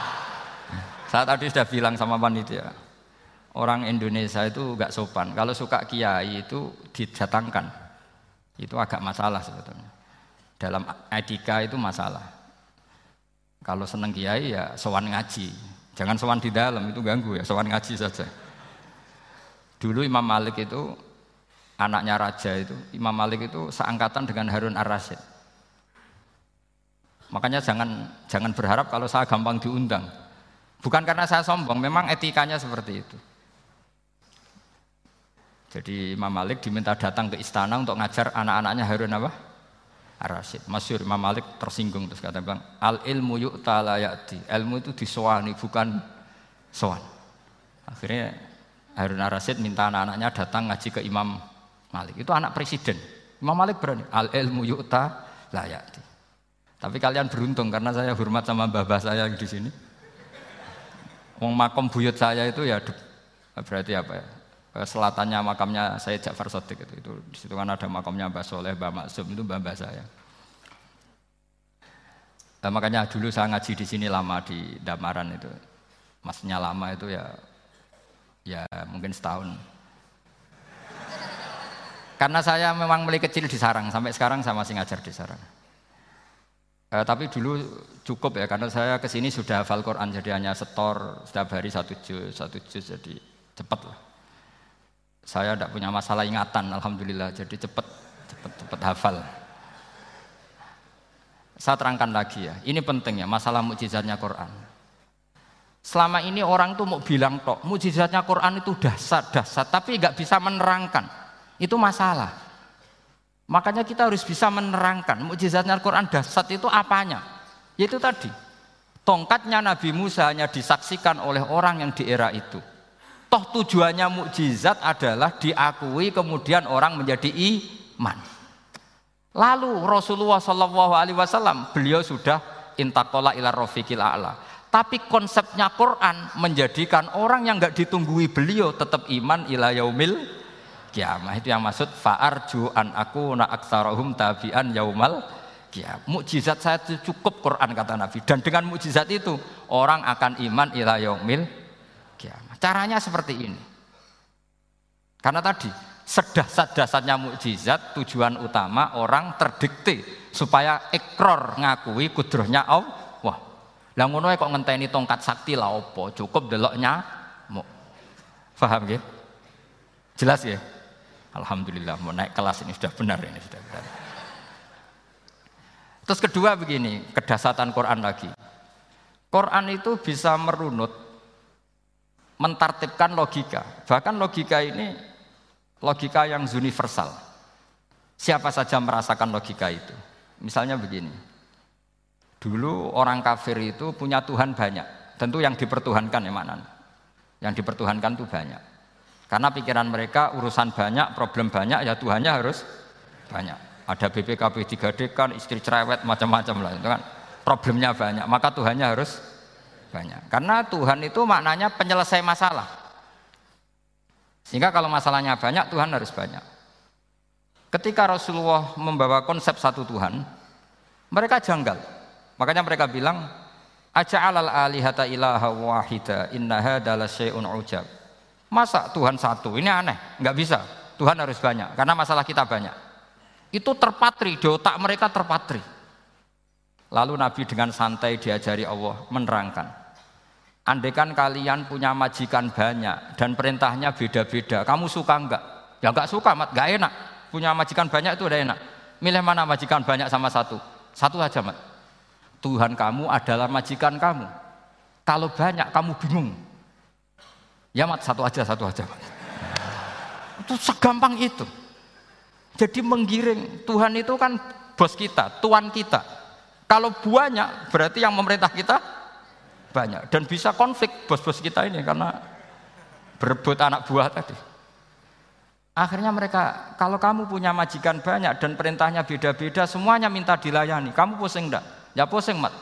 saya tadi sudah bilang sama panitia, orang Indonesia itu gak sopan. Kalau suka kiai itu didatangkan itu agak masalah sebetulnya. Dalam etika itu masalah. Kalau seneng kiai ya sowan ngaji. Jangan sowan di dalam itu ganggu ya, sowan ngaji saja. Dulu Imam Malik itu anaknya raja itu, Imam Malik itu seangkatan dengan Harun Ar-Rasyid. Makanya jangan jangan berharap kalau saya gampang diundang. Bukan karena saya sombong, memang etikanya seperti itu. Jadi Imam Malik diminta datang ke istana untuk ngajar anak-anaknya Harun apa? Ar-Rasyid. Masyur Imam Malik tersinggung terus kata bilang, al ilmu yuk ya'ti. Ilmu itu disowani bukan sowan. Akhirnya Harun Ar-Rasyid minta anak-anaknya datang ngaji ke Imam Malik. Itu anak presiden. Imam Malik berani, al ilmu yuk ya'ti. Tapi kalian beruntung karena saya hormat sama babah saya di sini. Wong makom buyut saya itu ya berarti apa ya? Selatannya makamnya saya Ja'far Sodik itu, itu di situ kan ada makamnya Mbah Soleh, Mbah Maksum itu mbah, mbah saya. Nah, makanya dulu saya ngaji di sini lama di Damaran itu. Maksudnya lama itu ya ya mungkin setahun. Karena saya memang mulai kecil di sarang, sampai sekarang saya masih ngajar di sarang. Eh, tapi dulu cukup ya, karena saya ke sini sudah hafal Quran, jadi hanya setor setiap hari satu juz, satu juz, jadi cepat lah. Saya tidak punya masalah ingatan, alhamdulillah, jadi cepat, cepat, cepat hafal. Saya terangkan lagi ya, ini penting ya, masalah mukjizatnya Quran. Selama ini orang tuh mau bilang tok, mukjizatnya Quran itu dasar, dasar, tapi nggak bisa menerangkan. Itu masalah. Makanya kita harus bisa menerangkan mukjizatnya Al-Quran dasar itu apanya. Yaitu tadi, tongkatnya Nabi Musa hanya disaksikan oleh orang yang di era itu. Toh tujuannya mukjizat adalah diakui kemudian orang menjadi iman. Lalu Rasulullah Shallallahu Alaihi Wasallam beliau sudah intakola ila rofiqil a'la. Tapi konsepnya Quran menjadikan orang yang nggak ditunggui beliau tetap iman ila yaumil kiamah itu yang maksud fa'arju an aku na aktsarahum tabi'an yaumal kiamah. Mukjizat saya cukup Quran kata Nabi dan dengan mukjizat itu orang akan iman ila yaumil. Caranya seperti ini. Karena tadi sedasat-dasarnya mukjizat tujuan utama orang terdikte supaya ekror ngakui kudrohnya Allah. Lah ngono kok ngenteni tongkat sakti lah opo, cukup deloknya mau. Paham ya? Jelas ya? Alhamdulillah mau naik kelas ini sudah benar ini sudah benar. Terus kedua begini, kedasatan Quran lagi. Quran itu bisa merunut, mentartibkan logika. Bahkan logika ini logika yang universal. Siapa saja merasakan logika itu. Misalnya begini. Dulu orang kafir itu punya Tuhan banyak. Tentu yang dipertuhankan ya mana? Yang dipertuhankan itu banyak. Karena pikiran mereka urusan banyak, problem banyak, ya Tuhannya harus banyak. Ada BPKB 3D kan, istri cerewet, macam-macam lah itu kan. Problemnya banyak, maka Tuhannya harus banyak. Karena Tuhan itu maknanya penyelesai masalah. Sehingga kalau masalahnya banyak, Tuhan harus banyak. Ketika Rasulullah membawa konsep satu Tuhan, mereka janggal. Makanya mereka bilang, Aja'alal alihata ilaha wahida inna hadala syai'un ujab. Masa Tuhan satu? Ini aneh, nggak bisa. Tuhan harus banyak, karena masalah kita banyak. Itu terpatri, di otak mereka terpatri. Lalu Nabi dengan santai diajari Allah menerangkan. Andaikan kalian punya majikan banyak dan perintahnya beda-beda, kamu suka enggak? Ya enggak suka, mat, enggak enak. Punya majikan banyak itu udah enak. Milih mana majikan banyak sama satu? Satu aja, mat. Tuhan kamu adalah majikan kamu. Kalau banyak kamu bingung. Ya mat satu aja, satu aja. Itu segampang itu. Jadi menggiring Tuhan itu kan bos kita, tuan kita. Kalau banyak berarti yang memerintah kita banyak dan bisa konflik bos-bos kita ini karena berebut anak buah tadi. Akhirnya mereka, kalau kamu punya majikan banyak dan perintahnya beda-beda, semuanya minta dilayani. Kamu pusing enggak? Ya pusing, Mat.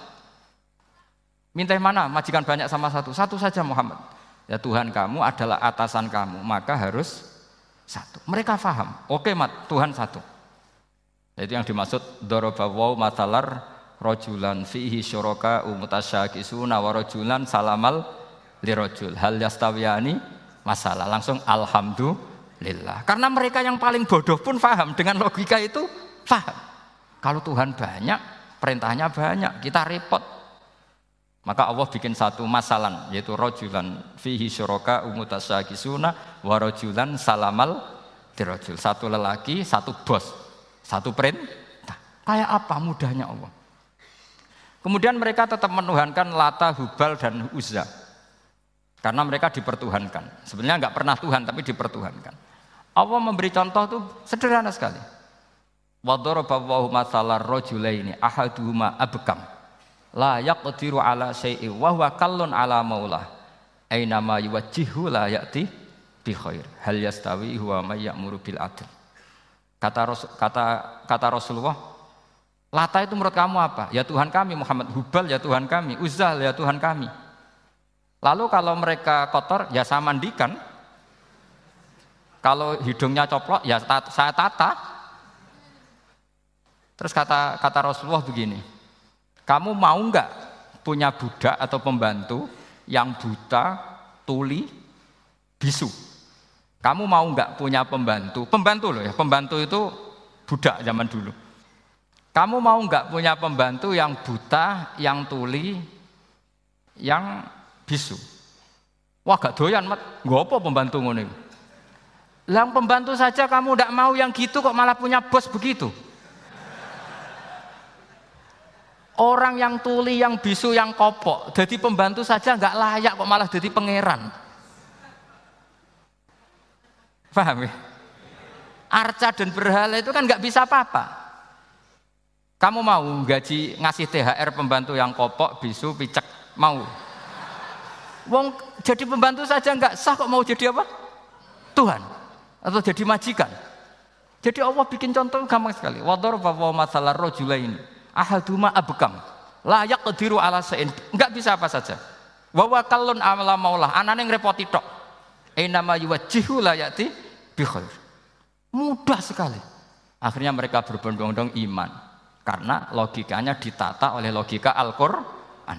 Minta mana? Majikan banyak sama satu. Satu saja Muhammad ya Tuhan kamu adalah atasan kamu, maka harus satu. Mereka faham, oke mat, Tuhan satu. Itu yang dimaksud dorobawaw matalar rojulan fihi syuraka umutasyakisuna wa rojulan salamal lirojul hal yastawiyani masalah langsung alhamdulillah karena mereka yang paling bodoh pun faham dengan logika itu faham kalau Tuhan banyak perintahnya banyak kita repot maka Allah bikin satu masalan yaitu rojulan fihi syuraka umutasyakisuna wa rojulan salamal dirojul. Satu lelaki, satu bos, satu perintah. Kayak apa mudahnya Allah. Kemudian mereka tetap menuhankan Lata, Hubal, dan Uzza. Karena mereka dipertuhankan. Sebenarnya nggak pernah Tuhan, tapi dipertuhankan. Allah memberi contoh itu sederhana sekali. Wadorobawahu masalah rojulaini ahaduhuma abkam la yaqdiru ala syai'i wa huwa kallun ala maulah aina ma yuwajjihu la ya'ti bi khair hal yastawi huwa may ya'muru bil kata kata kata Rasulullah Lata itu menurut kamu apa? Ya Tuhan kami Muhammad Hubal ya Tuhan kami Uzal ya Tuhan kami Lalu kalau mereka kotor ya saya mandikan Kalau hidungnya coplok ya saya tata Terus kata kata Rasulullah begini Kamu mau nggak punya budak atau pembantu yang buta, tuli, bisu? Kamu mau nggak punya pembantu? Pembantu loh ya, pembantu itu budak zaman dulu. Kamu mau nggak punya pembantu yang buta, yang tuli, yang bisu? Wah gak doyan, mat. Apa pembantu ngono Yang pembantu saja kamu tidak mau yang gitu kok malah punya bos begitu. Orang yang tuli, yang bisu, yang kopok, jadi pembantu saja nggak layak kok malah jadi pangeran. Paham ya? Arca dan berhala itu kan nggak bisa apa-apa. Kamu mau gaji ngasih THR pembantu yang kopok, bisu, picek, mau? Wong jadi pembantu saja nggak sah kok mau jadi apa? Tuhan atau jadi majikan. Jadi Allah bikin contoh gampang sekali. Wador bahwa masalah rojula ini ahaduma abkam layak kediru ala sein nggak bisa apa saja. Wawa kalun amala maulah anane ngrepoti tok. Enama yuwajihu layati bikhair. Mudah sekali. Akhirnya mereka berbondong-bondong iman. Karena logikanya ditata oleh logika Al-Quran.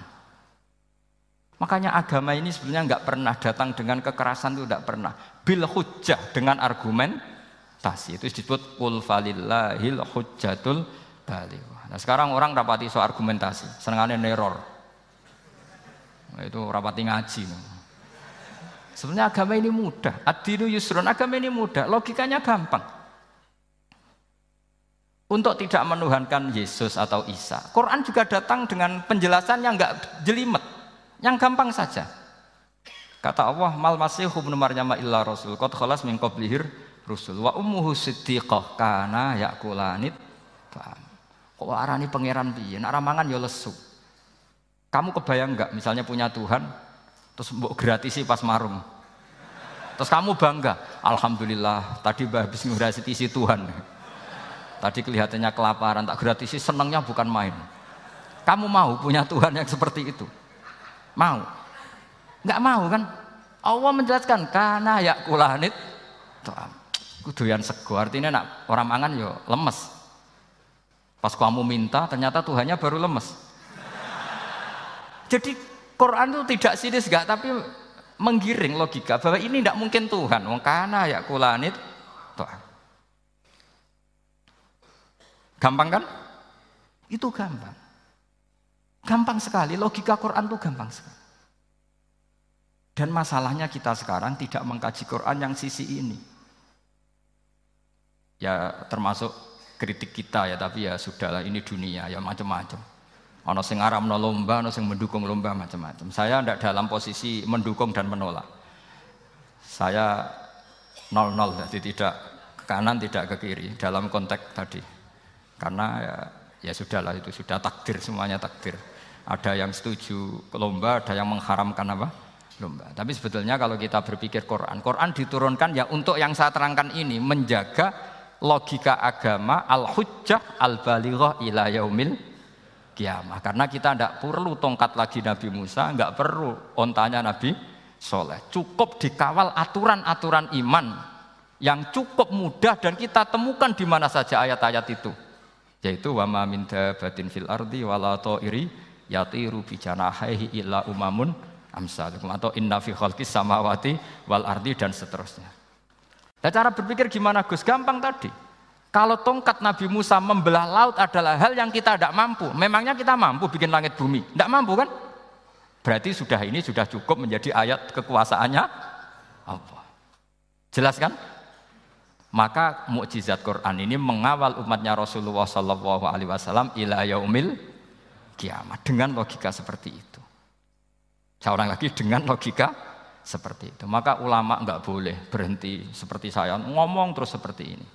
Makanya agama ini sebenarnya nggak pernah datang dengan kekerasan itu tidak pernah. Bil hujjah dengan argumentasi itu disebut kul falillahil hujjatul balik. Nah sekarang orang rapati soal argumentasi, senengannya neror. Nah, itu rapati ngaji. Sebenarnya agama ini mudah. Adinu yusron, agama ini mudah. Logikanya gampang. Untuk tidak menuhankan Yesus atau Isa. Quran juga datang dengan penjelasan yang enggak jelimet. Yang gampang saja. Kata Allah, mal masih ibnu Maryam illa rasul qad khalas min qablihir rusul wa ummuhu siddiqah kana yakulanit. Kok arani pangeran piye? Nek mangan ya lesu. Kamu kebayang enggak misalnya punya Tuhan Terus mbok gratisi pas marung. Terus kamu bangga, Alhamdulillah tadi habis ngurasi Tuhan. Tadi kelihatannya kelaparan, tak gratisi senangnya bukan main. Kamu mau punya Tuhan yang seperti itu? Mau? Enggak mau kan? Allah menjelaskan karena ya kulanit kuduyan sego artinya nak orang mangan yo lemes. Pas kamu minta ternyata Tuhannya baru lemes. Jadi Quran itu tidak sinis gak tapi menggiring logika bahwa ini tidak mungkin Tuhan. Wong kana ya kulanit. Gampang kan? Itu gampang. Gampang sekali, logika Quran itu gampang sekali. Dan masalahnya kita sekarang tidak mengkaji Quran yang sisi ini. Ya termasuk kritik kita ya, tapi ya sudahlah ini dunia ya macam-macam. Ono sing no lomba, ono sing mendukung lomba macam-macam. Saya tidak dalam posisi mendukung dan menolak. Saya nol-nol, jadi tidak ke kanan, tidak ke kiri dalam konteks tadi. Karena ya, ya sudahlah itu sudah takdir semuanya takdir. Ada yang setuju lomba, ada yang mengharamkan apa? Lomba. Tapi sebetulnya kalau kita berpikir Quran, Quran diturunkan ya untuk yang saya terangkan ini menjaga logika agama al-hujjah al-balighah ila yaumil kiamah. Karena kita tidak perlu tongkat lagi Nabi Musa, nggak perlu ontanya Nabi Soleh. Cukup dikawal aturan-aturan iman yang cukup mudah dan kita temukan di mana saja ayat-ayat itu. Yaitu wa ma min dabatin fil ardi wala iri yatiru bi janahihi illa umamun amsalukum atau inna fi khalqis samawati wal ardi dan seterusnya. Nah, cara berpikir gimana Gus? Gampang tadi. Kalau tongkat Nabi Musa membelah laut adalah hal yang kita tidak mampu. Memangnya kita mampu bikin langit bumi? Tidak mampu kan? Berarti sudah ini sudah cukup menjadi ayat kekuasaannya apa? Jelas kan? Maka mukjizat Quran ini mengawal umatnya Rasulullah Sallallahu Alaihi Wasallam ila yaumil kiamat dengan logika seperti itu. Seorang lagi dengan logika seperti itu. Maka ulama nggak boleh berhenti seperti saya ngomong terus seperti ini.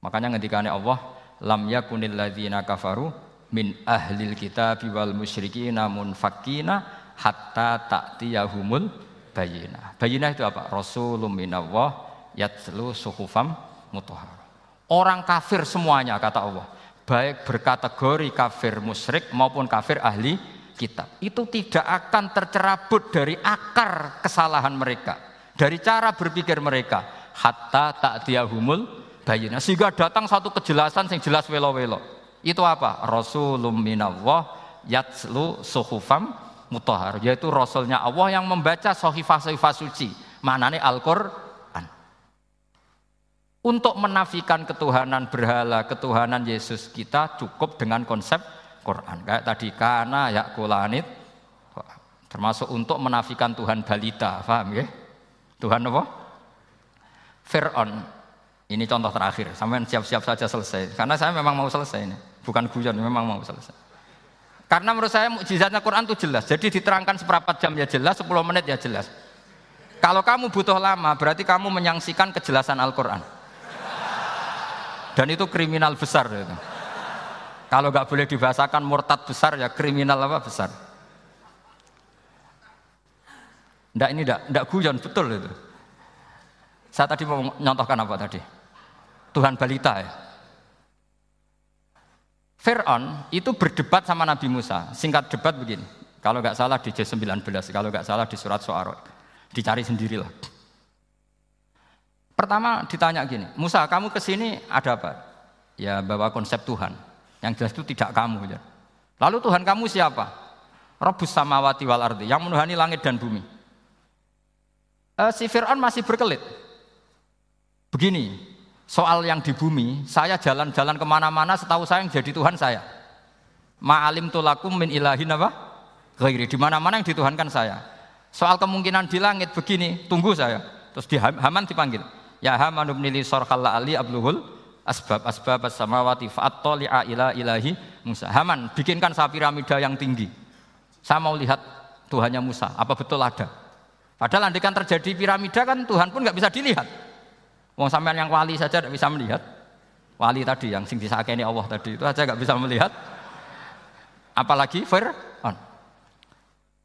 Makanya ngendikane Allah, lam yakunil ladzina kafaru min ahlil kitab wal musyrikina munfakina hatta ta'tiyahumul bayina. Bayina itu apa? Rasulun minallah yatslu suhufam mutahhar. Orang kafir semuanya kata Allah, baik berkategori kafir musyrik maupun kafir ahli kitab. Itu tidak akan tercerabut dari akar kesalahan mereka, dari cara berpikir mereka hatta ta'tiyahumul bayina sehingga datang satu kejelasan yang jelas welo-welo Itu apa? Rasulum minallah yatslu suhufam mutahhar, yaitu rasulnya Allah yang membaca sahifah-sahifah suci. Maknanya Al-Qur'an. Untuk menafikan ketuhanan berhala, ketuhanan Yesus kita cukup dengan konsep Quran. Kayak tadi kana ya kulanit termasuk untuk menafikan Tuhan balita, paham ya? Tuhan apa? Fir'aun. Ini contoh terakhir, sampai siap-siap saja selesai. Karena saya memang mau selesai ini, bukan guyon, memang mau selesai. Karena menurut saya mukjizatnya Quran itu jelas. Jadi diterangkan seperempat jam ya jelas, 10 menit ya jelas. Kalau kamu butuh lama, berarti kamu menyangsikan kejelasan Al-Quran. Dan itu kriminal besar. Itu. Kalau nggak boleh dibahasakan murtad besar ya kriminal apa besar. Nggak ini nggak, nggak guyon betul itu. Saya tadi mau nyontohkan apa tadi? Tuhan balita ya. Fir'aun itu berdebat sama Nabi Musa. Singkat debat begini. Kalau nggak salah di J19, kalau nggak salah di surat Suara. Dicari sendirilah. Pertama ditanya gini, Musa kamu ke sini ada apa? Ya bawa konsep Tuhan. Yang jelas itu tidak kamu. Ya. Lalu Tuhan kamu siapa? Robus samawati wal ardi, yang menuhani langit dan bumi. E, si Fir'aun masih berkelit. Begini, soal yang di bumi, saya jalan-jalan ke mana-mana setahu saya yang jadi Tuhan saya. Ma'alim tulakum min ilahin apa? Ghairi, di mana-mana yang dituhankan saya. Soal kemungkinan di langit begini, tunggu saya. Terus di Haman dipanggil. Ya Haman ibn li sarqalla ali abluhul asbab asbab as-samawati fa'attali'a ila ilahi Musa. Haman, bikinkan saya piramida yang tinggi. Saya mau lihat Tuhannya Musa, apa betul ada? Padahal andikan terjadi piramida kan Tuhan pun nggak bisa dilihat. Wong sampean yang wali saja tidak bisa melihat. Wali tadi yang sing disakeni Allah tadi itu aja nggak bisa melihat. Apalagi Fir'aun.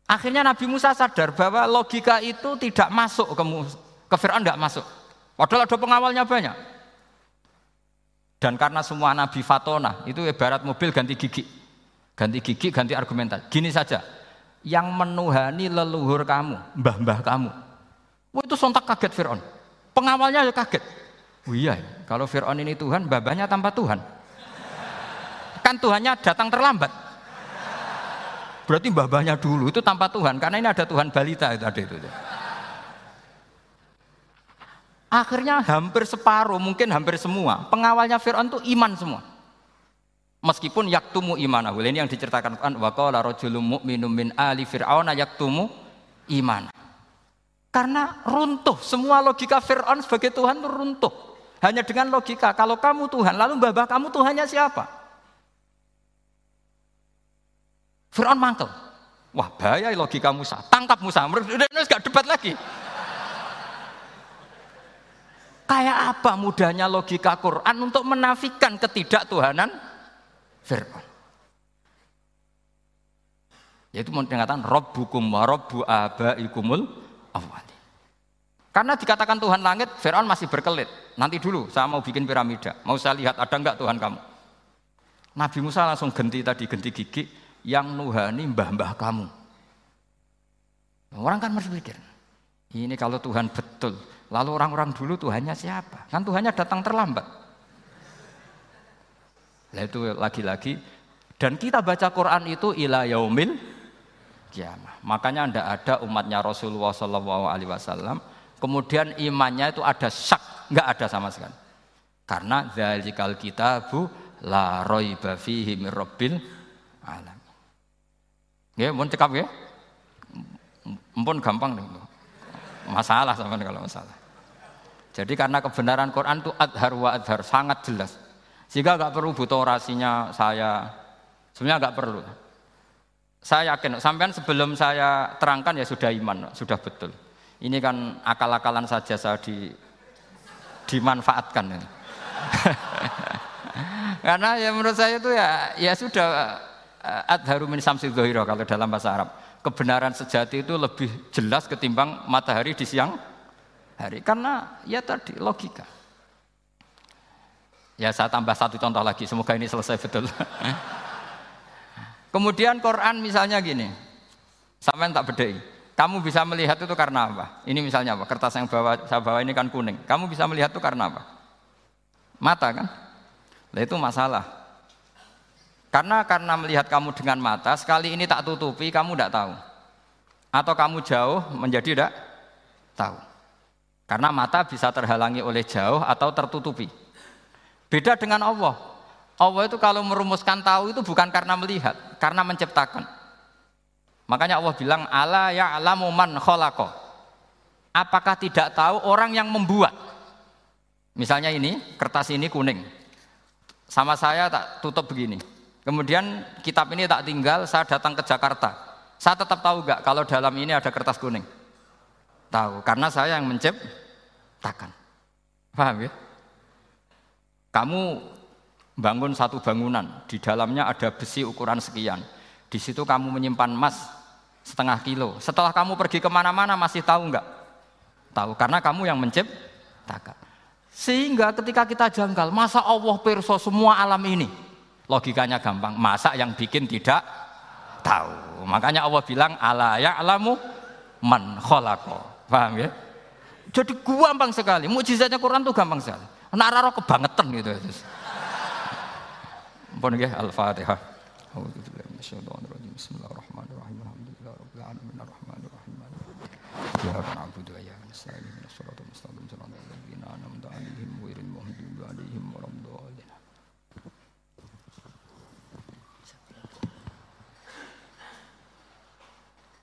Akhirnya Nabi Musa sadar bahwa logika itu tidak masuk ke, ke Fir'aun tidak masuk. Padahal ada pengawalnya banyak. Dan karena semua nabi fatona itu ibarat mobil ganti gigi. Ganti gigi, ganti argumentasi. Gini saja, yang menuhani leluhur kamu, mbah-mbah kamu. Wah itu sontak kaget Fir'aun. Pengawalnya ya kaget. Oh iya, kalau Fir'aun ini Tuhan, mbah-mbahnya tanpa Tuhan. Kan Tuhannya datang terlambat. Berarti mbah-mbahnya dulu itu tanpa Tuhan, karena ini ada Tuhan balita itu ada itu. Akhirnya hampir separuh, mungkin hampir semua. Pengawalnya Fir'aun itu iman semua. Meskipun yaktumu imanahu. Ini yang diceritakan Quran. Wa qala rajulun mu'minun min ali fir'auna yaktumu iman. Karena runtuh. Semua logika Fir'aun sebagai Tuhan itu runtuh. Hanya dengan logika. Kalau kamu Tuhan, lalu babah kamu Tuhannya siapa? Fir'aun mangkel. Wah bahaya logika Musa. Tangkap Musa. Udah gak debat lagi. Kayak apa mudahnya logika Quran untuk menafikan ketidaktuhanan Fir'aun. Yaitu mengatakan Rabbukum wa Rabbu abaikumul awali. Karena dikatakan Tuhan langit, Fir'aun masih berkelit. Nanti dulu saya mau bikin piramida. Mau saya lihat ada enggak Tuhan kamu. Nabi Musa langsung genti tadi, genti gigi. Yang nuhani mbah-mbah kamu. Orang kan pikir, ini kalau Tuhan betul, Lalu orang-orang dulu Tuhannya siapa? Kan Tuhannya datang terlambat. Nah itu lagi-lagi dan kita baca Quran itu ila yaumil kiamah. Makanya tidak ada umatnya Rasulullah Wasallam. Kemudian imannya itu ada syak, nggak ada sama sekali. Karena zalikal kitabu la roiba fihi mir rabbil alam. Ya, mohon cekap ya. Mpun gampang nih. Masalah sama kalau masalah. Jadi karena kebenaran Quran itu adhar wa adhar, sangat jelas. Sehingga nggak perlu butuh orasinya saya, sebenarnya nggak perlu. Saya yakin, sampean sebelum saya terangkan ya sudah iman, sudah betul. Ini kan akal-akalan saja saya di, dimanfaatkan. Karena ya menurut saya itu ya ya sudah eh, adharu min samsi kalau dalam bahasa Arab. Kebenaran sejati itu lebih jelas ketimbang matahari di siang hari. Karena ya tadi logika. Ya saya tambah satu contoh lagi, semoga ini selesai betul. Kemudian Quran misalnya gini, sampai tak bedai. Kamu bisa melihat itu karena apa? Ini misalnya apa? Kertas yang bawa, saya bawa ini kan kuning. Kamu bisa melihat itu karena apa? Mata kan? Nah itu masalah. Karena karena melihat kamu dengan mata, sekali ini tak tutupi, kamu tidak tahu. Atau kamu jauh menjadi tidak tahu. Karena mata bisa terhalangi oleh jauh atau tertutupi. Beda dengan Allah. Allah itu kalau merumuskan tahu itu bukan karena melihat, karena menciptakan. Makanya Allah bilang ala ya'lamu man khalaqa. Apakah tidak tahu orang yang membuat? Misalnya ini, kertas ini kuning. Sama saya tak tutup begini. Kemudian kitab ini tak tinggal, saya datang ke Jakarta. Saya tetap tahu gak kalau dalam ini ada kertas kuning? Tahu, karena saya yang menciptakan. Paham ya? Kamu bangun satu bangunan, di dalamnya ada besi ukuran sekian. Di situ kamu menyimpan emas setengah kilo. Setelah kamu pergi ke mana-mana masih tahu nggak? Tahu, karena kamu yang menciptakan. Sehingga ketika kita janggal, masa Allah perso semua alam ini? Logikanya gampang, masa yang bikin tidak tahu. Makanya Allah bilang, ala ya'lamu man khalaqa. Paham ya? Jadi gampang sekali, mujizatnya Quran itu gampang sekali. Nak raro kebangetan gitu. Pun nggih Al-Fatihah. Bismillahirrahmanirrahim. Alhamdulillahirabbil alamin arrahmanirrahim. Ya